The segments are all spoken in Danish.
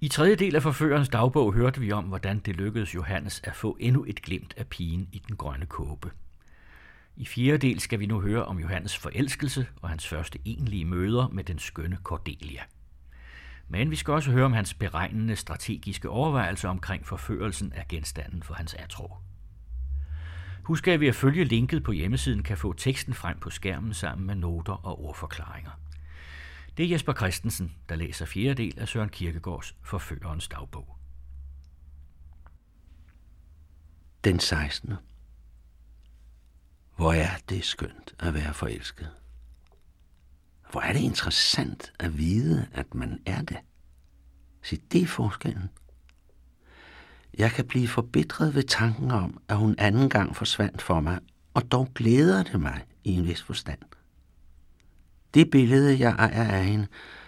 I tredje del af forførerens dagbog hørte vi om, hvordan det lykkedes Johannes at få endnu et glimt af pigen i den grønne kåbe. I fjerde del skal vi nu høre om Johannes forelskelse og hans første egentlige møder med den skønne Cordelia. Men vi skal også høre om hans beregnende strategiske overvejelser omkring forførelsen af genstanden for hans atro. Husk at vi at følge linket på hjemmesiden kan få teksten frem på skærmen sammen med noter og ordforklaringer. Det er Jesper Christensen, der læser fjerde del af Søren Kierkegaards Forførerens dagbog. Den 16. Hvor er det skønt at være forelsket. Hvor er det interessant at vide, at man er det. Se, det er forskellen. Jeg kan blive forbitret ved tanken om, at hun anden gang forsvandt for mig, og dog glæder det mig i en vis forstand. Det billede, jeg ejer af hende,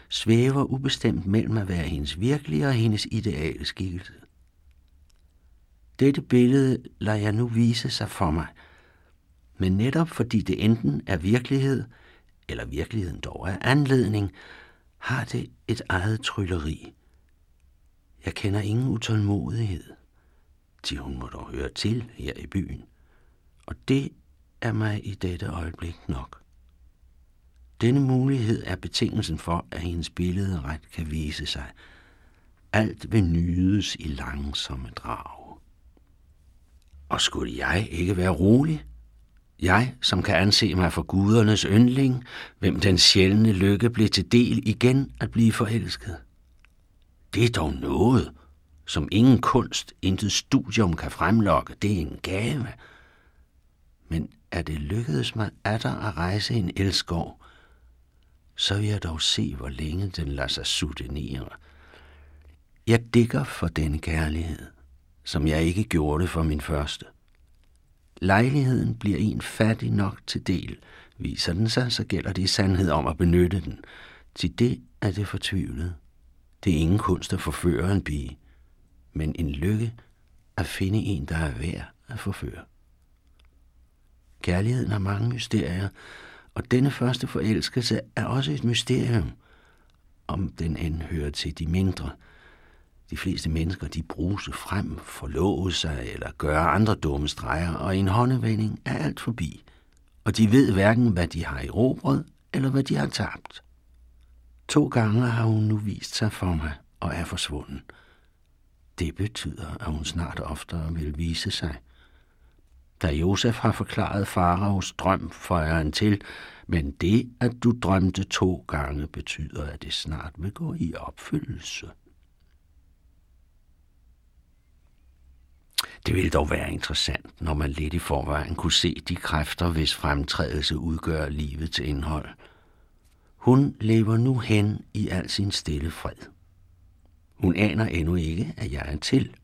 svæver ubestemt mellem at være hendes virkelige og hendes ideale skikkelse. Dette billede lader jeg nu vise sig for mig, men netop fordi det enten er virkelighed, eller virkeligheden dog er anledning, har det et eget trylleri. Jeg kender ingen utålmodighed, til hun må dog høre til her i byen, og det er mig i dette øjeblik nok. Denne mulighed er betingelsen for, at hendes billede ret kan vise sig. Alt vil nydes i langsomme drag. Og skulle jeg ikke være rolig? Jeg, som kan anse mig for gudernes yndling, hvem den sjældne lykke blev til del igen at blive forelsket. Det er dog noget, som ingen kunst, intet studium kan fremlokke. Det er en gave. Men er det lykkedes mig der at rejse en elskov, så vil jeg dog se, hvor længe den lader sig soutenere. Jeg digger for denne kærlighed, som jeg ikke gjorde det for min første. Lejligheden bliver en fattig nok til del. Viser den sig, så gælder det i sandhed om at benytte den. Til det er det fortvivlet. Det er ingen kunst at forføre en pige, men en lykke at finde en, der er værd at forføre. Kærligheden har mange mysterier, og denne første forelskelse er også et mysterium, om den end hører til de mindre. De fleste mennesker, de bruse frem, forlove sig eller gøre andre dumme streger, og i en håndevending er alt forbi. Og de ved hverken, hvad de har erobret, eller hvad de har tabt. To gange har hun nu vist sig for mig og er forsvunden. Det betyder, at hun snart oftere vil vise sig – da Josef har forklaret faraos drøm, føjer han til, men det, at du drømte to gange, betyder, at det snart vil gå i opfyldelse. Det ville dog være interessant, når man lidt i forvejen kunne se de kræfter, hvis fremtrædelse udgør livets indhold. Hun lever nu hen i al sin stille fred. Hun aner endnu ikke, at jeg er til.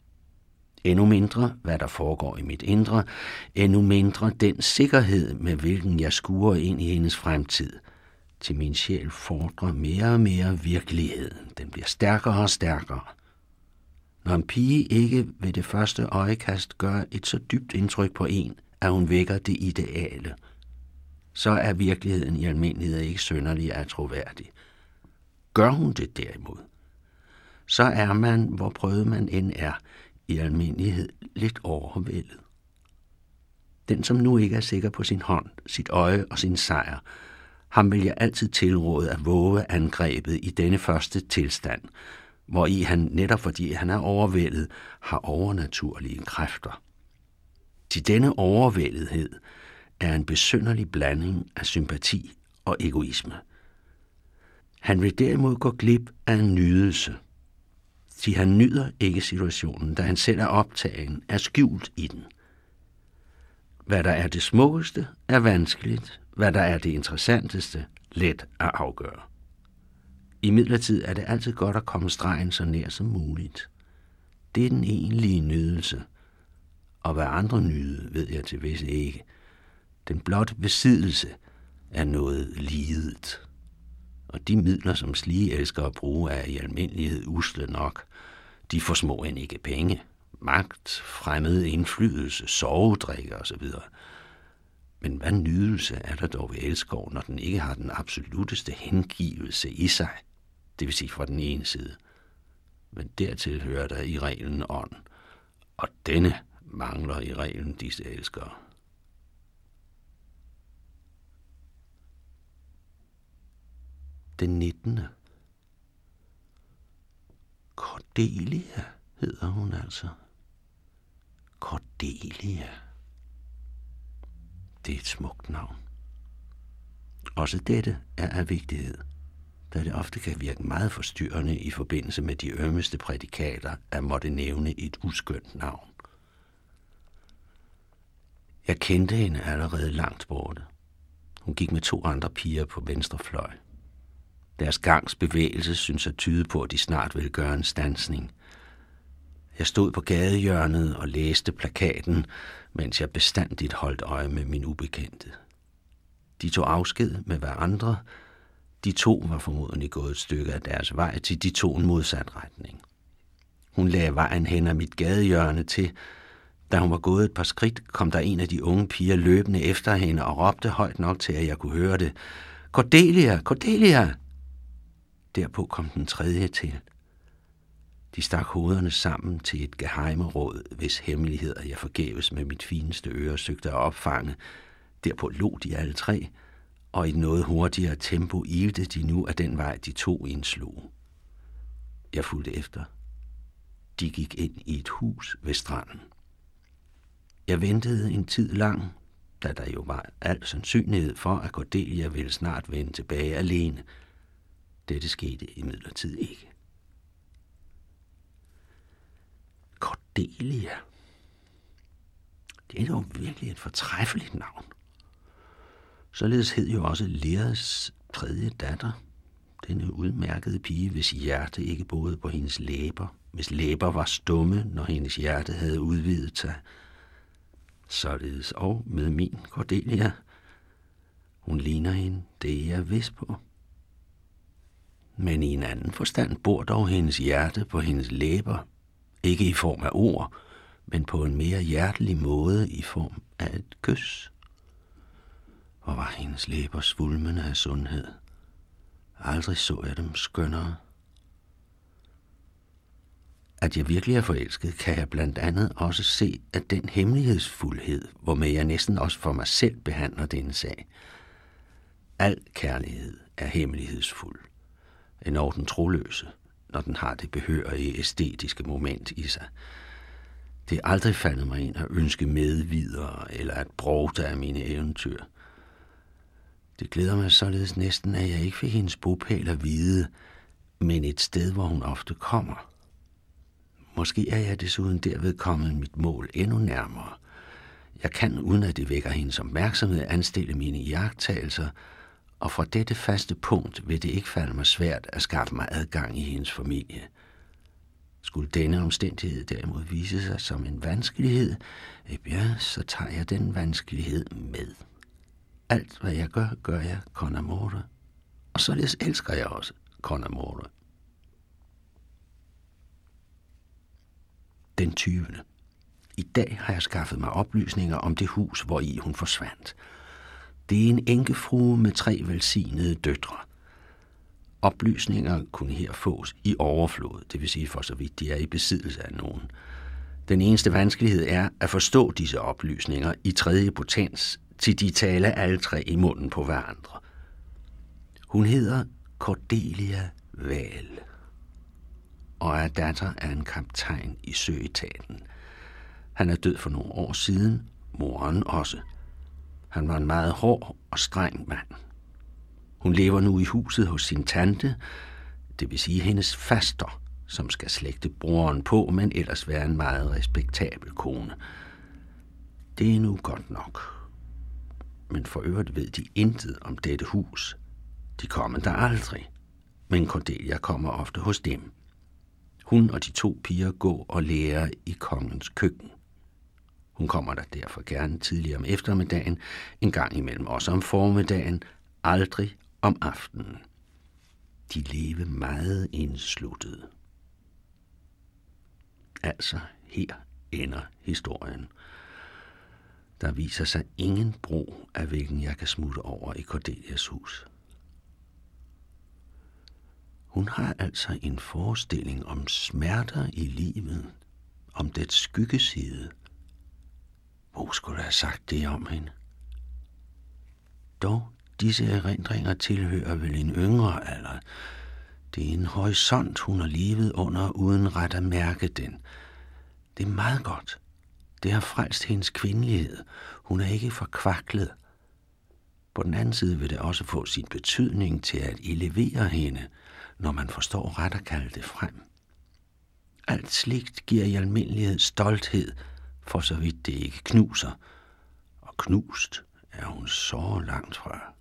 Endnu mindre, hvad der foregår i mit indre, endnu mindre den sikkerhed, med hvilken jeg skuer ind i hendes fremtid. Til min sjæl fordrer mere og mere virkeligheden. Den bliver stærkere og stærkere. Når en pige ikke ved det første øjekast gør et så dybt indtryk på en, at hun vækker det ideale, så er virkeligheden i almindelighed ikke sønderlig troværdig. Gør hun det derimod, så er man, hvor prøvet man end er, i almindelighed lidt overvældet. Den, som nu ikke er sikker på sin hånd, sit øje og sin sejr, ham vil jeg altid tilråde at våge angrebet i denne første tilstand, hvor i han netop fordi han er overvældet, har overnaturlige kræfter. Til denne overvældethed er en besynderlig blanding af sympati og egoisme. Han vil derimod gå glip af en nydelse – de han nyder ikke situationen, da han selv er optagen, er skjult i den. Hvad der er det smukkeste, er vanskeligt. Hvad der er det interessanteste, let at afgøre. I midlertid er det altid godt at komme stregen så nær som muligt. Det er den egentlige nydelse. Og hvad andre nyde, ved jeg til visse ikke. Den blot besiddelse er noget lidet og de midler, som slige elsker at bruge, er i almindelighed usle nok. De får små end ikke penge, magt, fremmed indflydelse, sovedrikke osv. Men hvad nydelse er der dog ved elskov, når den ikke har den absoluteste hengivelse i sig, det vil sige fra den ene side. men dertil hører der i reglen ånd, og denne mangler i reglen disse elskere. Den 19. Cordelia hedder hun altså. Cordelia. Det er et smukt navn. Også dette er af vigtighed, da det ofte kan virke meget forstyrrende i forbindelse med de ømmeste prædikater at måtte nævne et uskyndt navn. Jeg kendte hende allerede langt borte. Hun gik med to andre piger på venstre fløj. Deres gangs bevægelse synes at tyde på, at de snart vil gøre en stansning. Jeg stod på gadehjørnet og læste plakaten, mens jeg bestandigt holdt øje med min ubekendte. De tog afsked med hverandre. De to var formodentlig gået et stykke af deres vej til de to en modsat retning. Hun lagde vejen hen ad mit gadehjørne til. Da hun var gået et par skridt, kom der en af de unge piger løbende efter hende og råbte højt nok til, at jeg kunne høre det. Cordelia! Cordelia! Derpå kom den tredje til. De stak hovederne sammen til et geheimeråd, hvis hemmeligheder jeg forgæves med mit fineste øre søgte at opfange. Derpå lå de alle tre, og i noget hurtigere tempo ilte de nu af den vej, de to indslog. Jeg fulgte efter. De gik ind i et hus ved stranden. Jeg ventede en tid lang, da der jo var al sandsynlighed for, at Cordelia ville snart vende tilbage alene. Dette skete imidlertid ikke. Cordelia. Det er dog virkelig et fortræffeligt navn. Således hed jo også Leres tredje datter, denne udmærkede pige, hvis hjerte ikke boede på hendes læber, hvis læber var stumme, når hendes hjerte havde udvidet sig. Således og med min Cordelia. Hun ligner hende, det er jeg vidst på. Men i en anden forstand bor dog hendes hjerte på hendes læber, ikke i form af ord, men på en mere hjertelig måde i form af et kys. Og var hendes læber svulmende af sundhed. Aldrig så jeg dem skønnere. At jeg virkelig er forelsket, kan jeg blandt andet også se, at den hemmelighedsfuldhed, hvormed jeg næsten også for mig selv behandler denne sag. Al kærlighed er hemmelighedsfuld. En den troløse, når den har det behørige æstetiske moment i sig. Det er aldrig faldet mig ind at ønske medvidere eller at brugte af mine eventyr. Det glæder mig således næsten, at jeg ikke fik hendes bopæl at vide, men et sted, hvor hun ofte kommer. Måske er jeg desuden derved kommet mit mål endnu nærmere. Jeg kan, uden at det vækker hendes opmærksomhed, anstille mine jagttagelser – og fra dette faste punkt vil det ikke falde mig svært at skaffe mig adgang i hendes familie. Skulle denne omstændighed derimod vise sig som en vanskelighed, eh, ja, så tager jeg den vanskelighed med. Alt, hvad jeg gør, gør jeg con amore. Og således elsker jeg også con amore. Den 20. I dag har jeg skaffet mig oplysninger om det hus, hvor i hun forsvandt – det er en enkefrue med tre velsignede døtre. Oplysninger kunne her fås i overflod, det vil sige for så vidt de er i besiddelse af nogen. Den eneste vanskelighed er at forstå disse oplysninger i tredje potens, til de taler alle tre i munden på hverandre. Hun hedder Cordelia Val og er datter af en kaptajn i søetaten. Han er død for nogle år siden, moren også – han var en meget hård og streng mand. Hun lever nu i huset hos sin tante, det vil sige hendes faster, som skal slægte broren på, men ellers være en meget respektabel kone. Det er nu godt nok. Men for øvrigt ved de intet om dette hus. De kommer der aldrig, men Cordelia kommer ofte hos dem. Hun og de to piger går og lærer i kongens køkken. Hun kommer der derfor gerne tidligere om eftermiddagen, en gang imellem også om formiddagen, aldrig om aftenen. De leve meget indsluttet. Altså, her ender historien. Der viser sig ingen bro, af hvilken jeg kan smutte over i Cordelias hus. Hun har altså en forestilling om smerter i livet, om det skyggeside. Hvor skulle have sagt det om hende? Dog, disse erindringer tilhører vel en yngre alder. Det er en horisont, hun har levet under, uden ret at mærke den. Det er meget godt. Det har frelst hendes kvindelighed. Hun er ikke forkvaklet. På den anden side vil det også få sin betydning til at elevere hende, når man forstår ret at kalde det frem. Alt slikt giver i almindelighed stolthed, for så vidt det ikke knuser. Og knust er hun så langt fra.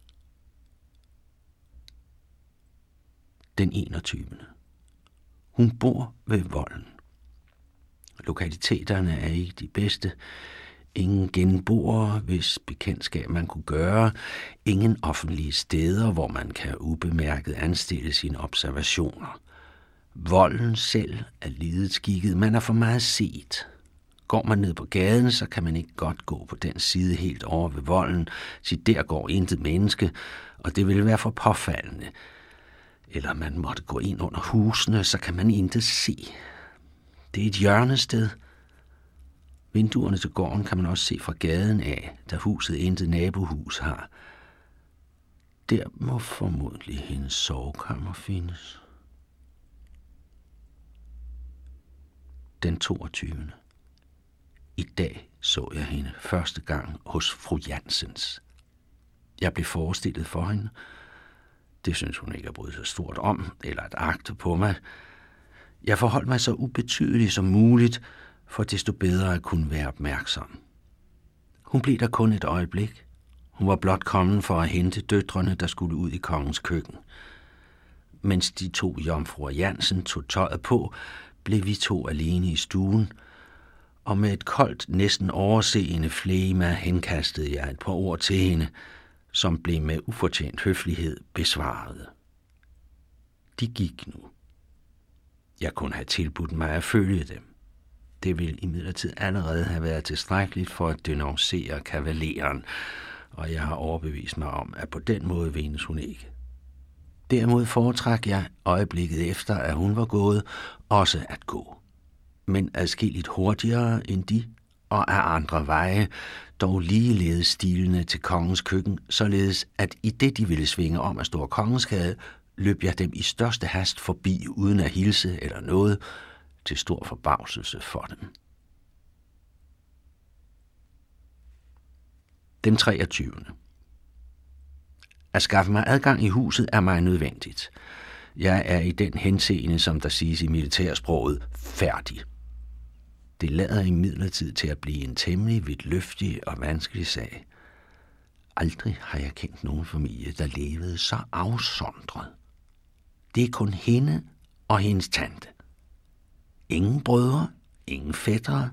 Den 21. Hun bor ved volden. Lokaliteterne er ikke de bedste. Ingen genboere, hvis bekendtskab man kunne gøre. Ingen offentlige steder, hvor man kan ubemærket anstille sine observationer. Volden selv er lidet skikket. Man er for meget set. Går man ned på gaden, så kan man ikke godt gå på den side helt over ved volden. til der går intet menneske, og det vil være for påfaldende. Eller man måtte gå ind under husene, så kan man intet se. Det er et hjørnested. Vinduerne til gården kan man også se fra gaden af, da huset intet nabohus har. Der må formodentlig hendes sovekammer findes. Den 22. I dag så jeg hende første gang hos fru Jansens. Jeg blev forestillet for hende. Det synes hun ikke at bryde sig stort om, eller at agte på mig. Jeg forholdt mig så ubetydelig som muligt, for desto bedre at kunne være opmærksom. Hun blev der kun et øjeblik. Hun var blot kommet for at hente døtrene, der skulle ud i kongens køkken. Mens de to jomfruer Jansen tog tøjet på, blev vi to alene i stuen, og med et koldt, næsten overseende flema henkastede jeg et par ord til hende, som blev med ufortjent høflighed besvaret. De gik nu. Jeg kunne have tilbudt mig at følge dem. Det ville imidlertid allerede have været tilstrækkeligt for at denoncere kavaleren, og jeg har overbevist mig om, at på den måde vindes hun ikke. Derimod foretræk jeg øjeblikket efter, at hun var gået, også at gå. Men adskilligt hurtigere end de, og af andre veje, dog ligeledes stilende til kongens køkken, således at i det de ville svinge om af Stor Kongensgade, løb jeg dem i største hast forbi uden at hilse eller noget, til stor forbavselse for dem. Den 23. At skaffe mig adgang i huset er mig nødvendigt. Jeg er i den henseende, som der siges i militærsproget, færdig. Det lader imidlertid til at blive en temmelig vidtløftig og vanskelig sag. Aldrig har jeg kendt nogen familie, der levede så afsondret. Det er kun hende og hendes tante. Ingen brødre, ingen fædre,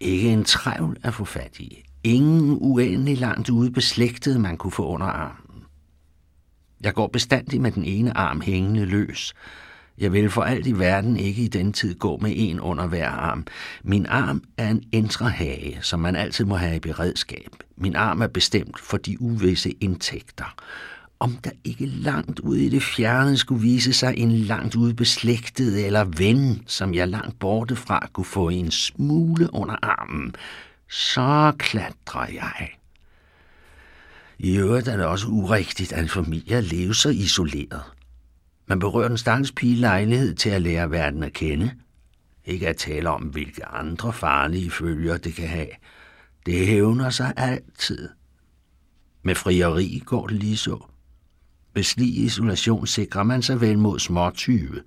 ikke en trævl at få fat i. Ingen uendelig langt ude beslægtede, man kunne få under armen. Jeg går bestandig med den ene arm hængende løs. Jeg vil for alt i verden ikke i den tid gå med en under hver arm. Min arm er en intrahage, som man altid må have i beredskab. Min arm er bestemt for de uvisse indtægter om der ikke langt ude i det fjerne skulle vise sig en langt ude beslægtet eller ven, som jeg langt borte fra kunne få en smule under armen, så klatrer jeg. I øvrigt er det også urigtigt, at en familie lever så isoleret. Man berører den stakkels pige lejlighed til at lære verden at kende. Ikke at tale om, hvilke andre farlige følger det kan have. Det hævner sig altid. Med frieri går det lige så. Ved slig isolation sikrer man sig vel mod små tyve.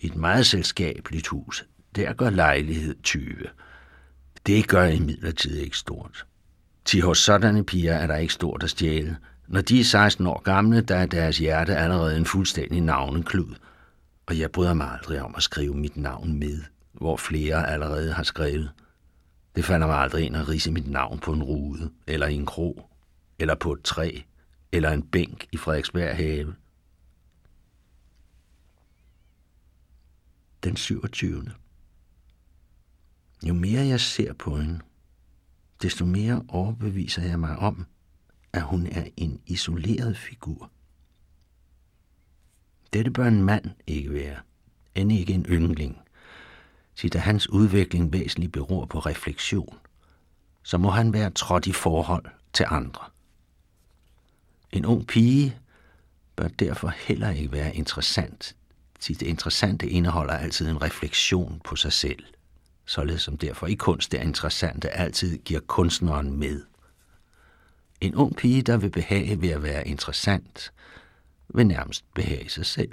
I et meget selskabeligt hus, der gør lejlighed 20. Det gør imidlertid ikke stort. Til hos sådanne piger er der ikke stort at stjæle. Når de er 16 år gamle, der er deres hjerte allerede en fuldstændig navneklud. Og jeg bryder mig aldrig om at skrive mit navn med, hvor flere allerede har skrevet. Det falder mig aldrig ind at rise mit navn på en rude, eller i en krog, eller på et træ, eller en bænk i Frederiksberg have. Den 27. Jo mere jeg ser på hende, desto mere overbeviser jeg mig om, at hun er en isoleret figur. Dette bør en mand ikke være, end ikke en yndling. Til da hans udvikling væsentligt beror på refleksion, så må han være trådt i forhold til andre. En ung pige bør derfor heller ikke være interessant. Det interessante indeholder altid en refleksion på sig selv, således som derfor i kunst det interessante altid giver kunstneren med. En ung pige, der vil behage ved at være interessant, vil nærmest behage sig selv.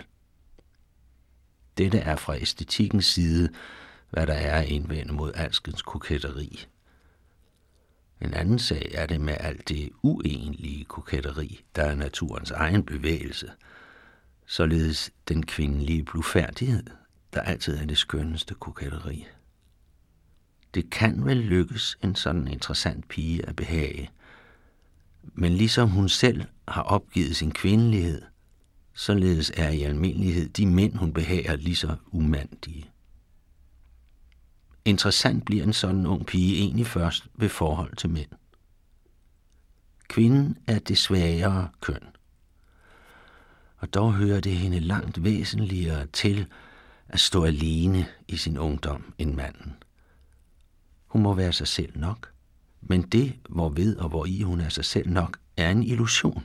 Dette er fra æstetikkens side, hvad der er at indvende mod alskens koketteri. En anden sag er det med alt det uenlige koketteri, der er naturens egen bevægelse, således den kvindelige blufærdighed, der altid er det skønneste koketteri. Det kan vel lykkes en sådan interessant pige at behage, men ligesom hun selv har opgivet sin kvindelighed, således er i almindelighed de mænd, hun behager, lige så umandige. Interessant bliver en sådan ung pige egentlig først ved forhold til mænd. Kvinden er det svagere køn. Og dog hører det hende langt væsentligere til at stå alene i sin ungdom end manden. Hun må være sig selv nok, men det, hvorved og hvor i hun er sig selv nok, er en illusion.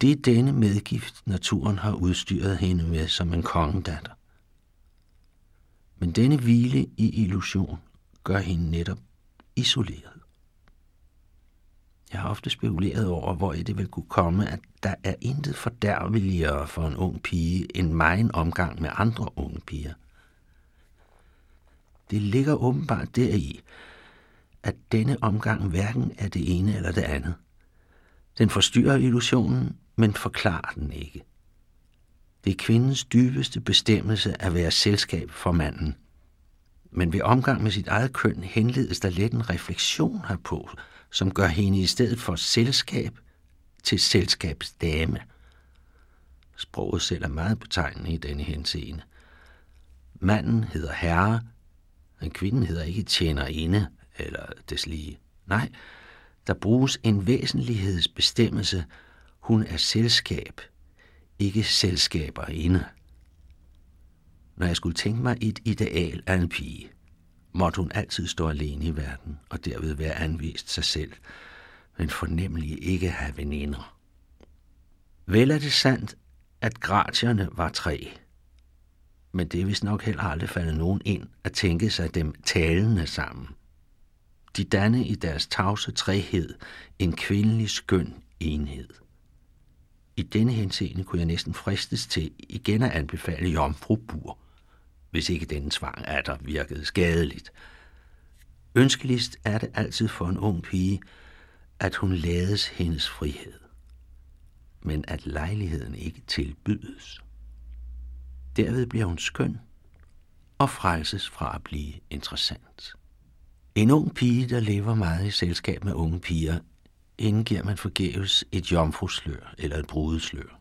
Det er denne medgift, naturen har udstyret hende med som en kongedatter. Men denne hvile i illusion gør hende netop isoleret. Jeg har ofte spekuleret over, hvor det vil kunne komme, at der er intet fordærveligere for en ung pige end en omgang med andre unge piger. Det ligger åbenbart deri, at denne omgang hverken er det ene eller det andet. Den forstyrrer illusionen, men forklarer den ikke. Det er kvindens dybeste bestemmelse at være selskab for manden. Men ved omgang med sit eget køn henledes der let en refleksion herpå, som gør hende i stedet for selskab til selskabsdame. Sproget selv er meget betegnende i denne henseende. Manden hedder herre, men kvinden hedder ikke tjenerinde eller deslige. Nej, der bruges en væsentlighedsbestemmelse. Hun er selskab, ikke selskaber inde. Når jeg skulle tænke mig et ideal af en pige, måtte hun altid stå alene i verden og derved være anvist sig selv, men fornemmelig ikke have veninder. Vel er det sandt, at gratierne var tre, men det er vist nok heller aldrig faldet nogen ind at tænke sig dem talende sammen. De danne i deres tavse træhed en kvindelig skøn enhed. I denne henseende kunne jeg næsten fristes til igen at anbefale Jomfru Bur, hvis ikke denne tvang er der virkede skadeligt. Ønskeligst er det altid for en ung pige, at hun lades hendes frihed, men at lejligheden ikke tilbydes. Derved bliver hun skøn og frelses fra at blive interessant. En ung pige, der lever meget i selskab med unge piger, indgiver man forgæves et jomfruslør eller et brudeslør.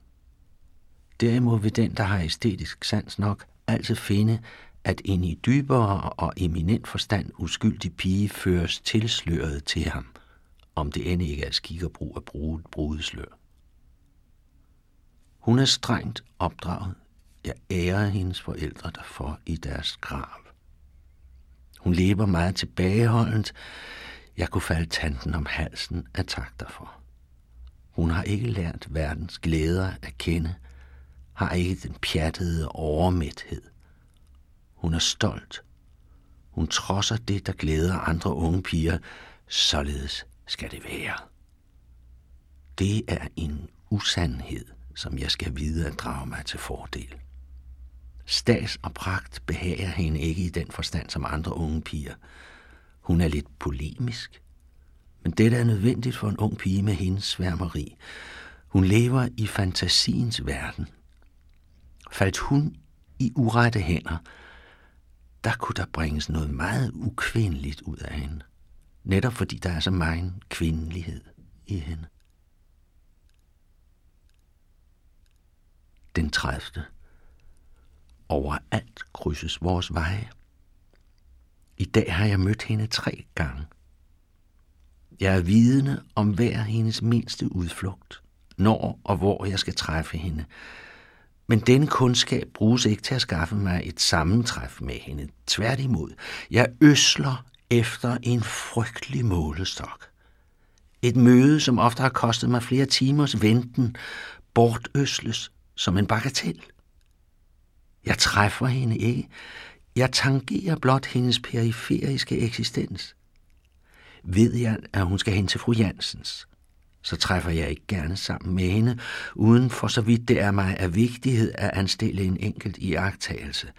Derimod vil den, der har æstetisk sans nok, altid finde, at en i dybere og eminent forstand uskyldig pige føres tilsløret til ham, om det end ikke er skik og brug at bruge et brudeslør. Hun er strengt opdraget. Jeg ærer hendes forældre derfor i deres grav. Hun lever meget tilbageholdent. Jeg kunne falde tanten om halsen af takter for. Hun har ikke lært verdens glæder at kende, har ikke den pjattede overmæthed. Hun er stolt. Hun trodser det, der glæder andre unge piger. Således skal det være. Det er en usandhed, som jeg skal vide at drage mig til fordel. Stas og pragt behager hende ikke i den forstand som andre unge piger. Hun er lidt polemisk, men dette er nødvendigt for en ung pige med hendes sværmeri. Hun lever i fantasiens verden. Faldt hun i urette hænder, der kunne der bringes noget meget ukvindeligt ud af hende. Netop fordi der er så meget kvindelighed i hende. Den 30. Overalt krydses vores veje. I dag har jeg mødt hende tre gange. Jeg er vidne om hver hendes mindste udflugt, når og hvor jeg skal træffe hende. Men denne kundskab bruges ikke til at skaffe mig et sammentræf med hende. Tværtimod, jeg øsler efter en frygtelig målestok. Et møde, som ofte har kostet mig flere timers venten, bortøsles som en bagatel. Jeg træffer hende ikke. Jeg tangerer blot hendes periferiske eksistens. Ved jeg, at hun skal hen til fru Jansens, så træffer jeg ikke gerne sammen med hende, uden for så vidt det er mig af vigtighed at anstille en enkelt iagttagelse.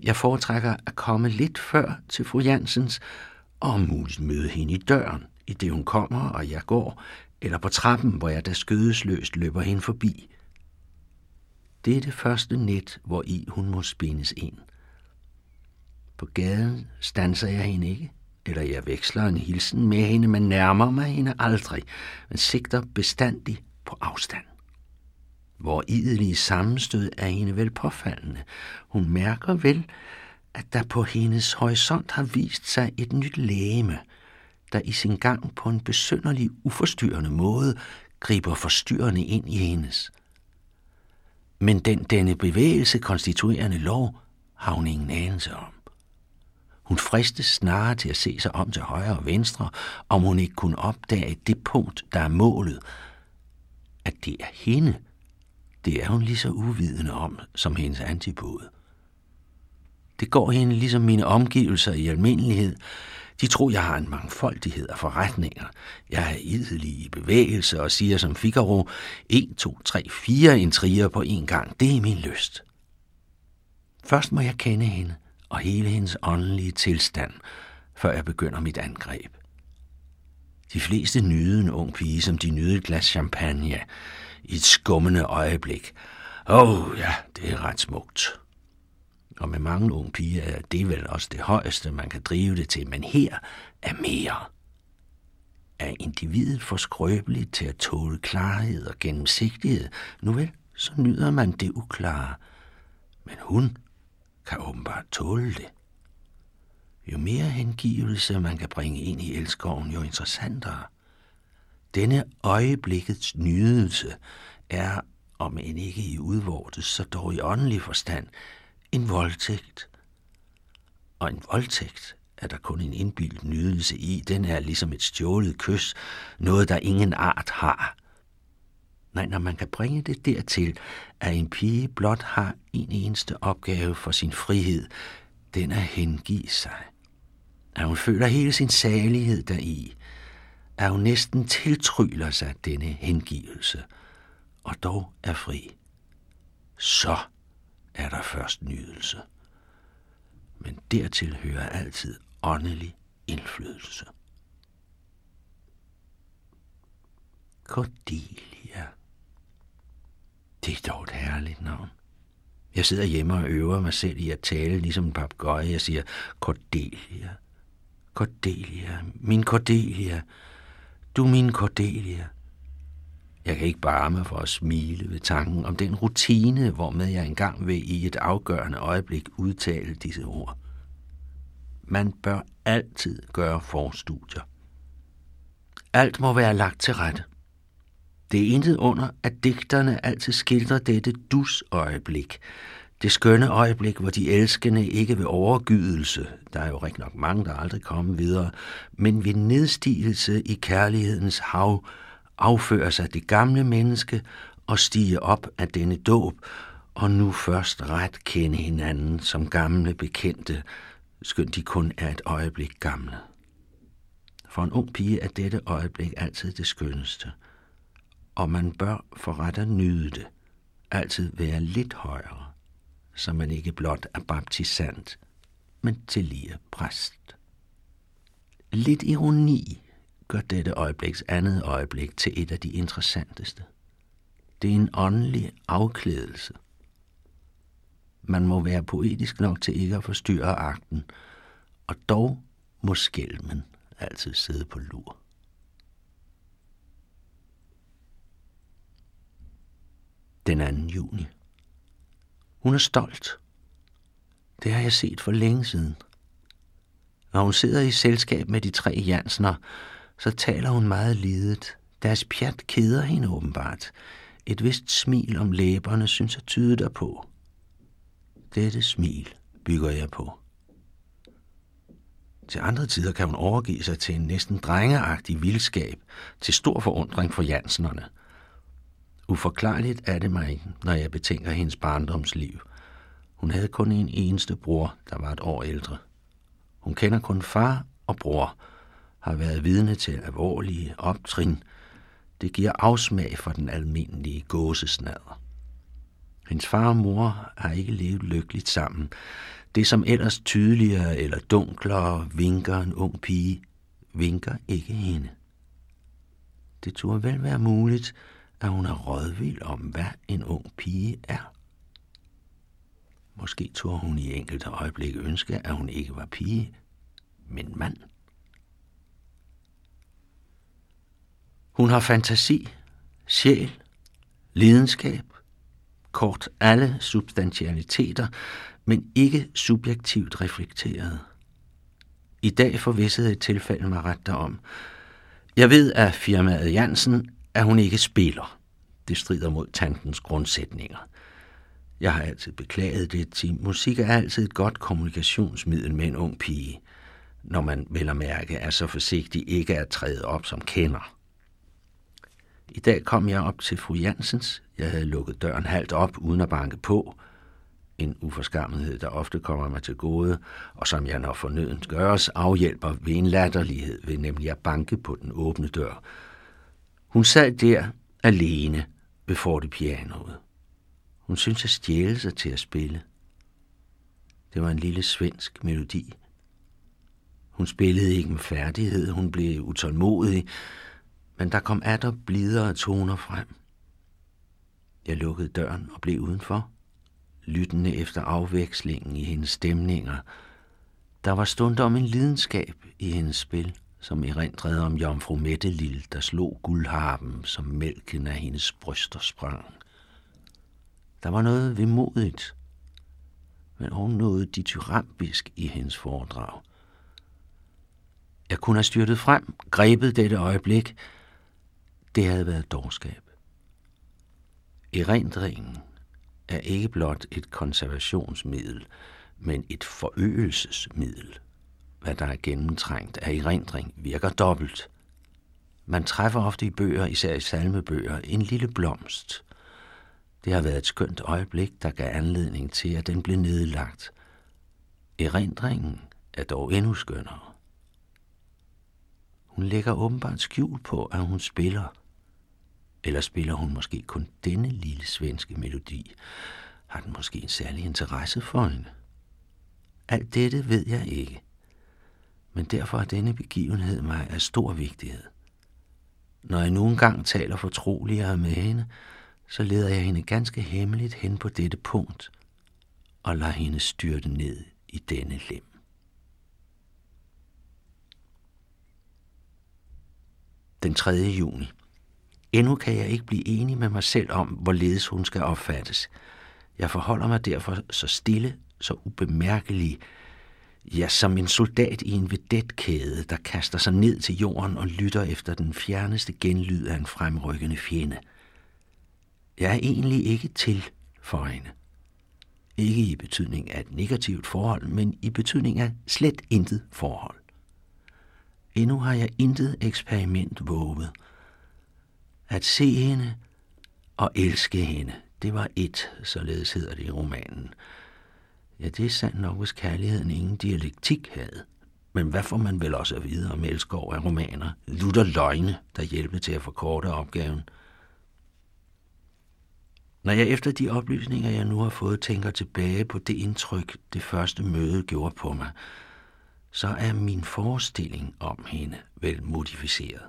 Jeg foretrækker at komme lidt før til fru Jansens, og om muligt møde hende i døren, i det hun kommer, og jeg går, eller på trappen, hvor jeg da skødesløst løber hende forbi. Det er det første net, hvor i hun må spindes ind. På gaden stanser jeg hende ikke, eller jeg veksler en hilsen med hende, men nærmer mig hende aldrig, men sigter bestandig på afstand. Hvor idelige sammenstød er hende vel påfaldende. Hun mærker vel, at der på hendes horisont har vist sig et nyt læme, der i sin gang på en besynderlig, uforstyrrende måde griber forstyrrende ind i hendes. Men den denne bevægelse konstituerende lov har hun ingen anelse om. Hun fristes snarere til at se sig om til højre og venstre, om hun ikke kunne opdage det punkt, der er målet. At det er hende, det er hun lige så uvidende om som hendes antipode. Det går hende ligesom mine omgivelser i almindelighed. De tror, jeg har en mangfoldighed af forretninger. Jeg er idelig i bevægelse og siger som Figaro, 1, 2, 3, 4 intriger på en gang. Det er min lyst. Først må jeg kende hende og hele hendes åndelige tilstand, før jeg begynder mit angreb. De fleste nyder en ung pige, som de nyder et glas champagne i et skummende øjeblik. Åh oh, ja, det er ret smukt. Og med mange unge piger er det vel også det højeste, man kan drive det til, men her er mere. Er individet for skrøbeligt til at tåle klarhed og gennemsigtighed, nu vel, så nyder man det uklare. Men hun kan åbenbart tåle det. Jo mere hengivelse man kan bringe ind i elskoven, jo interessantere. Denne øjeblikkets nydelse er, om end ikke i udvortes, så dog i åndelig forstand, en voldtægt. Og en voldtægt er der kun en indbildt nydelse i. Den er ligesom et stjålet kys, noget der ingen art har. Nej, når man kan bringe det dertil, at en pige blot har en eneste opgave for sin frihed, den er hengive sig. At hun føler hele sin salighed deri, at hun næsten tiltryller sig denne hengivelse, og dog er fri. Så er der først nydelse. Men dertil hører altid åndelig indflydelse. Cordelia. Det er dog et herligt navn. Jeg sidder hjemme og øver mig selv i at tale ligesom en papegøje. Jeg siger, Cordelia, Cordelia, min Cordelia, du min Cordelia. Jeg kan ikke bare mig for at smile ved tanken om den rutine, hvormed jeg engang vil i et afgørende øjeblik udtale disse ord. Man bør altid gøre forstudier. Alt må være lagt til rette. Det er intet under, at digterne altid skildrer dette dus-øjeblik. Det skønne øjeblik, hvor de elskende ikke ved overgydelse, der er jo rigtig nok mange, der aldrig kommer videre, men ved nedstigelse i kærlighedens hav, afføre sig det gamle menneske og stige op af denne dåb, og nu først ret kende hinanden som gamle bekendte, skønt de kun er et øjeblik gamle. For en ung pige er dette øjeblik altid det skønneste – og man bør for ret at nyde det, altid være lidt højere, så man ikke blot er baptisant, men tillige præst. Lidt ironi gør dette øjebliks andet øjeblik til et af de interessanteste. Det er en åndelig afklædelse. Man må være poetisk nok til ikke at forstyrre akten, og dog må skælmen altid sidde på lur. den 2. juni. Hun er stolt. Det har jeg set for længe siden. Når hun sidder i selskab med de tre Jansner, så taler hun meget lidet. Deres pjat keder hende åbenbart. Et vist smil om læberne synes at tyde derpå. Dette smil bygger jeg på. Til andre tider kan hun overgive sig til en næsten drengeagtig vildskab, til stor forundring for Jansnerne. Uforklarligt er det mig, når jeg betænker hendes barndomsliv. Hun havde kun en eneste bror, der var et år ældre. Hun kender kun far og bror, har været vidne til alvorlige optrin. Det giver afsmag for den almindelige gåsesnader. Hendes far og mor har ikke levet lykkeligt sammen. Det, som ellers tydeligere eller dunklere vinker en ung pige, vinker ikke hende. Det turde vel være muligt, at hun er rådvild om, hvad en ung pige er. Måske tog hun i enkelte øjeblikke ønske, at hun ikke var pige, men mand. Hun har fantasi, sjæl, lidenskab, kort alle substantialiteter, men ikke subjektivt reflekteret. I dag forvissede et tilfælde mig ret derom. Jeg ved af firmaet Jansen, at hun ikke spiller. Det strider mod tantens grundsætninger. Jeg har altid beklaget det, Tim. musik er altid et godt kommunikationsmiddel med en ung pige, når man vel at mærke er så forsigtig ikke at træde op som kender. I dag kom jeg op til fru Jansens. Jeg havde lukket døren halvt op, uden at banke på. En uforskammethed, der ofte kommer mig til gode, og som jeg når fornødent gøres, afhjælper ved en latterlighed, ved nemlig at banke på den åbne dør. Hun sad der alene ved fortepianoet. Hun syntes at stjæle sig til at spille. Det var en lille svensk melodi. Hun spillede ikke med færdighed, hun blev utålmodig, men der kom atter blidere toner frem. Jeg lukkede døren og blev udenfor, lyttende efter afvekslingen i hendes stemninger. Der var stund om en lidenskab i hendes spil, som erindrede om jomfru Mette Lille, der slog guldharpen, som mælken af hendes bryster sprang. Der var noget vemodigt, men også noget dityrambisk i hendes foredrag. Jeg kunne have styrtet frem, grebet dette øjeblik, det havde været dårskab. Erindringen er ikke blot et konservationsmiddel, men et forøgelsesmiddel. Hvad der er gennemtrængt af erindring virker dobbelt. Man træffer ofte i bøger, især i salmebøger, en lille blomst. Det har været et skønt øjeblik, der gav anledning til, at den blev nedlagt. Erindringen er dog endnu skønnere. Hun lægger åbenbart skjul på, at hun spiller – eller spiller hun måske kun denne lille svenske melodi? Har den måske en særlig interesse for hende? Alt dette ved jeg ikke. Men derfor er denne begivenhed mig af stor vigtighed. Når jeg nogle gang taler fortroligere med hende, så leder jeg hende ganske hemmeligt hen på dette punkt og lader hende styrte ned i denne lem. Den 3. juni. Endnu kan jeg ikke blive enig med mig selv om, hvorledes hun skal opfattes. Jeg forholder mig derfor så stille, så ubemærkelig, ja, som en soldat i en vedetkæde, der kaster sig ned til jorden og lytter efter den fjerneste genlyd af en fremrykkende fjende. Jeg er egentlig ikke til for hende. Ikke i betydning af et negativt forhold, men i betydning af slet intet forhold. Endnu har jeg intet eksperiment våget – at se hende og elske hende, det var et, således hedder det i romanen. Ja, det er sandt nok, hvis kærligheden ingen dialektik havde. Men hvad får man vel også at vide om Elskov af romaner? Lutter løgne, der hjælper til at forkorte opgaven. Når jeg efter de oplysninger, jeg nu har fået, tænker tilbage på det indtryk, det første møde gjorde på mig, så er min forestilling om hende vel modificeret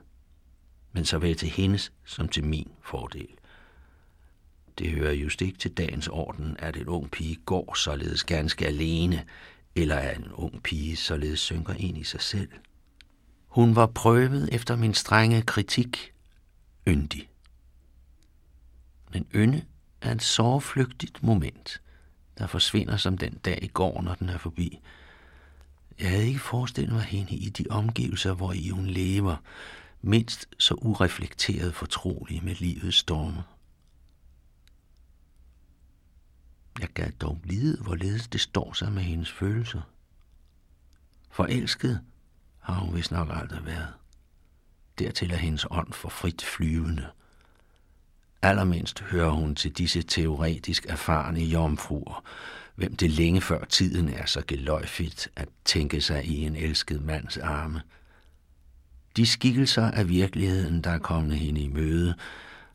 men såvel til hendes som til min fordel. Det hører just ikke til dagens orden, at en ung pige går således ganske alene, eller at en ung pige således synker ind i sig selv. Hun var prøvet efter min strenge kritik yndig. Men ynde er et sårflygtigt moment, der forsvinder som den dag i går, når den er forbi. Jeg havde ikke forestillet mig hende i de omgivelser, hvor i hun lever, mindst så ureflekteret fortrolig med livets storme. Jeg gad dog vide, hvorledes det står sig med hendes følelser. Forelsket har hun vist nok aldrig været. Dertil er hendes ånd for frit flyvende. Allermindst hører hun til disse teoretisk erfarne jomfruer, hvem det længe før tiden er så geløjfigt at tænke sig i en elsket mands arme. De skikkelser af virkeligheden, der er kommet hende i møde,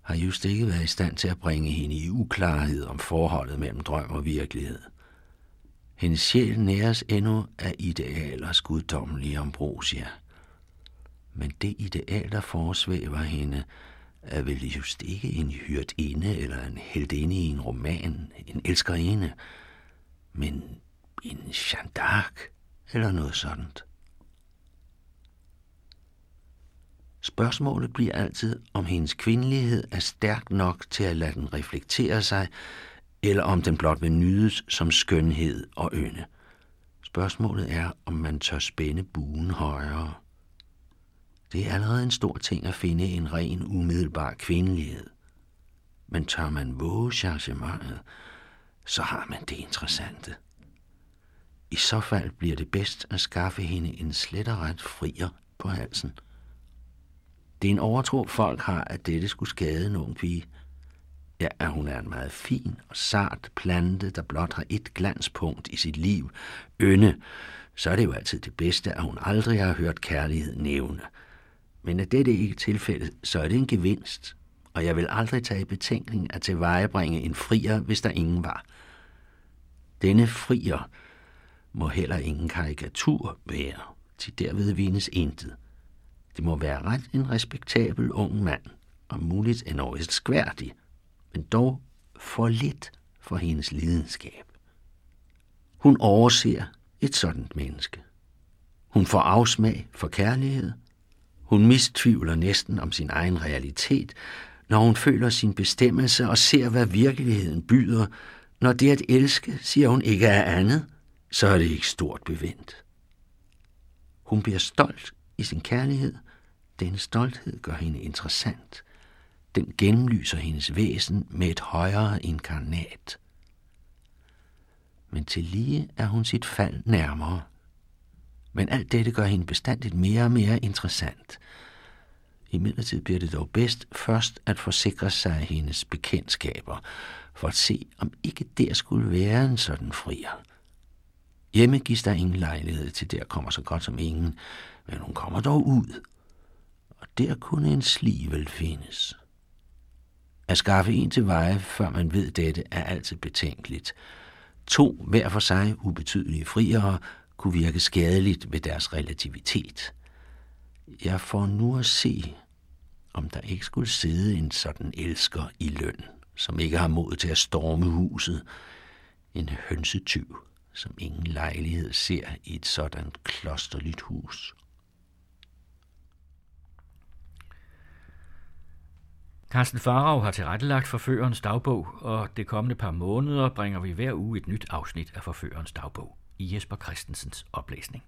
har just ikke været i stand til at bringe hende i uklarhed om forholdet mellem drøm og virkelighed. Hendes sjæl næres endnu af idealers guddommelige ambrosia. Men det ideal, der forsvæver hende, er vel just ikke en hyrdinde eller en heldinde i en roman, en elskerinde, men en Jeanne d'Arc eller noget sådan. Spørgsmålet bliver altid, om hendes kvindelighed er stærk nok til at lade den reflektere sig, eller om den blot vil nydes som skønhed og ynde. Spørgsmålet er, om man tør spænde buen højere. Det er allerede en stor ting at finde en ren, umiddelbar kvindelighed. Men tør man våge chargementet, så har man det interessante. I så fald bliver det bedst at skaffe hende en slet og ret frier på halsen. Det er en overtro, folk har, at dette skulle skade en ung pige. Ja, at hun er en meget fin og sart plante, der blot har et glanspunkt i sit liv, ynde, så er det jo altid det bedste, at hun aldrig har hørt kærlighed nævne. Men er dette ikke tilfældet, så er det en gevinst, og jeg vil aldrig tage i betænkning at tilvejebringe en frier, hvis der ingen var. Denne frier må heller ingen karikatur være, til derved vines intet. Det må være ret en respektabel ung mand, og muligt en skværdig, men dog for lidt for hendes lidenskab. Hun overser et sådant menneske. Hun får afsmag for kærlighed. Hun mistvivler næsten om sin egen realitet, når hun føler sin bestemmelse og ser, hvad virkeligheden byder. Når det at elske, siger hun, ikke er andet, så er det ikke stort bevendt. Hun bliver stolt i sin kærlighed. Den stolthed gør hende interessant. Den gennemlyser hendes væsen med et højere inkarnat. Men til lige er hun sit fald nærmere. Men alt dette gør hende bestandigt mere og mere interessant. I midlertid bliver det dog bedst først at forsikre sig af hendes bekendtskaber, for at se, om ikke der skulle være en sådan frier. Hjemme gives der ingen lejlighed til, der kommer så godt som ingen, men hun kommer dog ud, og der kunne en slivel findes. At skaffe en til veje, før man ved dette, er altid betænkeligt. To hver for sig ubetydelige friere kunne virke skadeligt ved deres relativitet. Jeg får nu at se, om der ikke skulle sidde en sådan elsker i løn, som ikke har mod til at storme huset, en hønsetyv som ingen lejlighed ser i et sådan klosterligt hus. Carsten Farag har tilrettelagt Forførerens dagbog, og det kommende par måneder bringer vi hver uge et nyt afsnit af Forførerens dagbog i Jesper Christensens oplæsning.